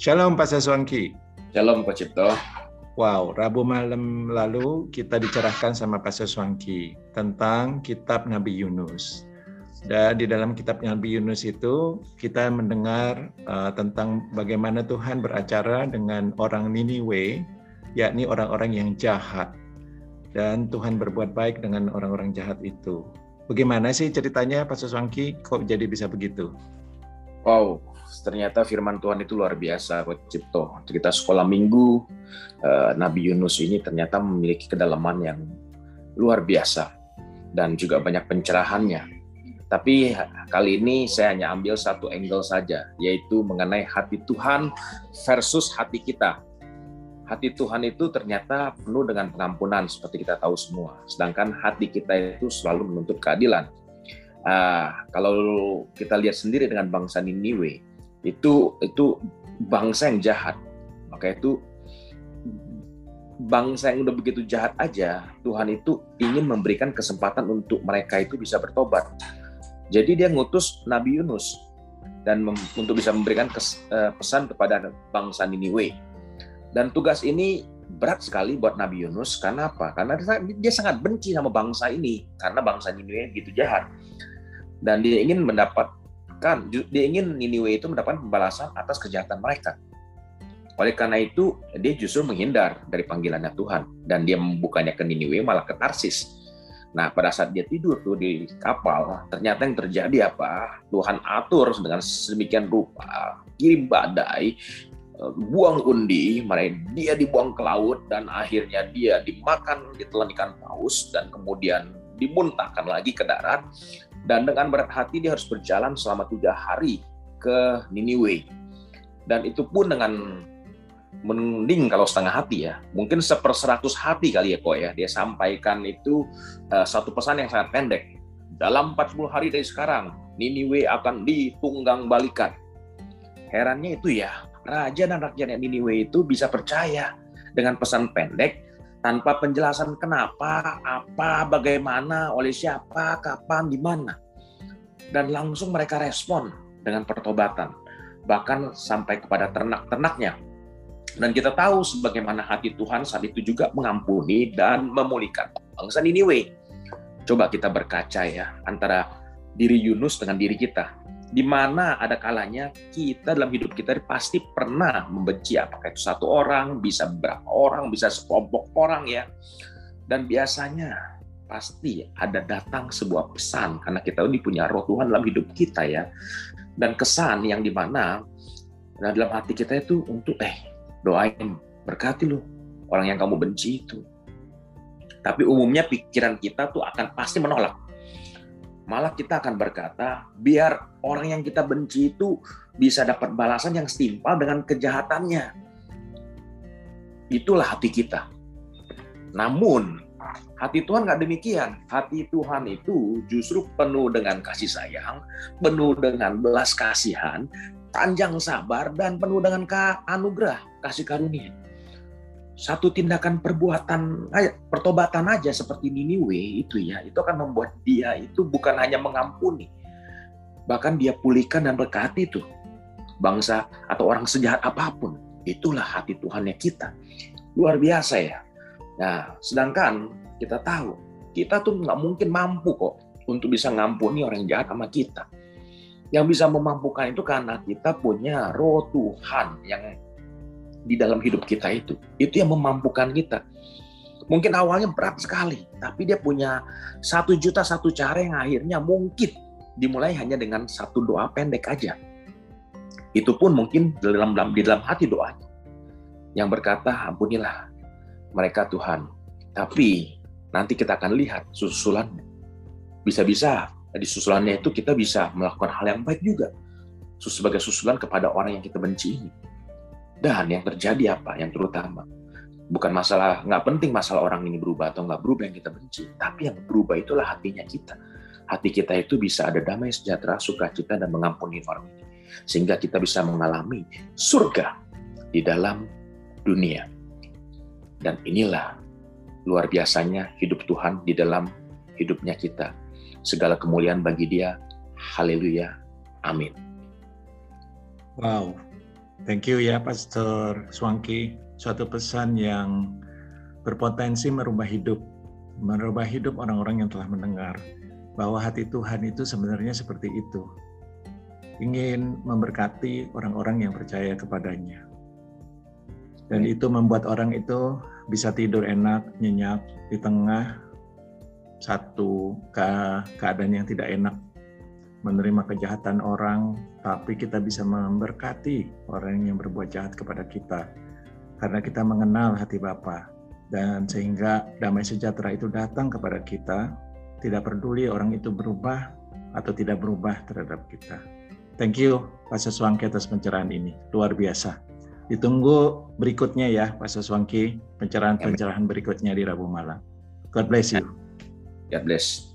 Shalom Pak Seswangki. Shalom Pak Cipto. Wow, Rabu malam lalu kita dicerahkan sama Pak Seswangki tentang kitab Nabi Yunus. Dan di dalam kitab Nabi Yunus itu kita mendengar uh, tentang bagaimana Tuhan beracara dengan orang Niniwe, yakni orang-orang yang jahat. Dan Tuhan berbuat baik dengan orang-orang jahat itu. Bagaimana sih ceritanya Pak Seswangki kok jadi bisa begitu? Wow, ternyata firman Tuhan itu luar biasa buat Cipto. Kita sekolah minggu, eh, Nabi Yunus ini ternyata memiliki kedalaman yang luar biasa dan juga banyak pencerahannya. Tapi kali ini saya hanya ambil satu angle saja, yaitu mengenai hati Tuhan versus hati kita. Hati Tuhan itu ternyata penuh dengan pengampunan seperti kita tahu semua. Sedangkan hati kita itu selalu menuntut keadilan. Uh, kalau kita lihat sendiri dengan bangsa Niniwe, itu itu bangsa yang jahat. Maka itu bangsa yang udah begitu jahat aja Tuhan itu ingin memberikan kesempatan untuk mereka itu bisa bertobat. Jadi dia ngutus Nabi Yunus dan untuk bisa memberikan kes, uh, pesan kepada bangsa Niniwe. Dan tugas ini berat sekali buat Nabi Yunus. Karena apa? Karena dia sangat benci sama bangsa ini. Karena bangsa Niniwe gitu jahat. Dan dia ingin mendapat kan dia ingin Niniwe itu mendapatkan pembalasan atas kejahatan mereka. Oleh karena itu, dia justru menghindar dari panggilannya Tuhan dan dia membukanya ke Niniwe malah ke Tarsis. Nah, pada saat dia tidur tuh di kapal, ternyata yang terjadi apa? Tuhan atur dengan sedemikian rupa, kirim badai, eh, buang undi, dia dibuang ke laut dan akhirnya dia dimakan, ditelan ikan paus dan kemudian dimuntahkan lagi ke darat dan dengan berat hati dia harus berjalan selama tiga hari ke Niniwe. Dan itu pun dengan mending kalau setengah hati ya. Mungkin seperseratus hati kali ya kok ya. Dia sampaikan itu uh, satu pesan yang sangat pendek. Dalam 40 hari dari sekarang, Niniwe akan ditunggang balikan. Herannya itu ya, raja dan rakyatnya Niniwe itu bisa percaya dengan pesan pendek tanpa penjelasan kenapa, apa, bagaimana, oleh siapa, kapan, di mana. Dan langsung mereka respon dengan pertobatan, bahkan sampai kepada ternak-ternaknya. Dan kita tahu sebagaimana hati Tuhan saat itu juga mengampuni dan memulihkan bangsa Niniwe. Coba kita berkaca ya antara diri Yunus dengan diri kita di mana ada kalanya kita dalam hidup kita pasti pernah membenci apakah itu satu orang, bisa beberapa orang, bisa sekelompok orang ya. Dan biasanya pasti ada datang sebuah pesan karena kita ini punya roh Tuhan dalam hidup kita ya. Dan kesan yang di mana nah dalam hati kita itu untuk eh doain berkati lu orang yang kamu benci itu. Tapi umumnya pikiran kita tuh akan pasti menolak Malah kita akan berkata, biar orang yang kita benci itu bisa dapat balasan yang setimpal dengan kejahatannya. Itulah hati kita. Namun, hati Tuhan nggak demikian. Hati Tuhan itu justru penuh dengan kasih sayang, penuh dengan belas kasihan, panjang sabar, dan penuh dengan anugerah, kasih karunia. Satu tindakan perbuatan pertobatan aja seperti Niniwe itu ya itu akan membuat dia itu bukan hanya mengampuni bahkan dia pulihkan dan berkati itu. Bangsa atau orang sejahat apa pun itulah hati Tuhannya kita. Luar biasa ya nah sedangkan kita tahu kita tuh nggak mungkin mampu kok untuk bisa ngampuni orang jahat sama kita yang bisa memampukan itu karena kita punya roh Tuhan yang di dalam hidup kita itu. Itu yang memampukan kita. Mungkin awalnya berat sekali, tapi dia punya satu juta satu cara yang akhirnya mungkin dimulai hanya dengan satu doa pendek aja. Itu pun mungkin di dalam, di dalam hati doanya. Yang berkata, ampunilah mereka Tuhan. Tapi nanti kita akan lihat susulannya. Bisa-bisa di susulannya itu kita bisa melakukan hal yang baik juga. Sebagai susulan kepada orang yang kita benci ini dan yang terjadi apa? Yang terutama bukan masalah nggak penting masalah orang ini berubah atau nggak berubah yang kita benci, tapi yang berubah itulah hatinya kita. Hati kita itu bisa ada damai sejahtera, sukacita dan mengampuni orang ini, sehingga kita bisa mengalami surga di dalam dunia. Dan inilah luar biasanya hidup Tuhan di dalam hidupnya kita. Segala kemuliaan bagi Dia. Haleluya. Amin. Wow, Thank you ya Pastor Swangki. Suatu pesan yang berpotensi merubah hidup, merubah hidup orang-orang yang telah mendengar bahwa hati Tuhan itu sebenarnya seperti itu. Ingin memberkati orang-orang yang percaya kepadanya. Dan itu membuat orang itu bisa tidur enak, nyenyak di tengah satu ke keadaan yang tidak enak menerima kejahatan orang, tapi kita bisa memberkati orang yang berbuat jahat kepada kita. Karena kita mengenal hati Bapa dan sehingga damai sejahtera itu datang kepada kita, tidak peduli orang itu berubah atau tidak berubah terhadap kita. Thank you Pak Seswangki atas pencerahan ini, luar biasa. Ditunggu berikutnya ya Pak Seswangki, pencerahan-pencerahan berikutnya di Rabu malam. God bless you. God bless.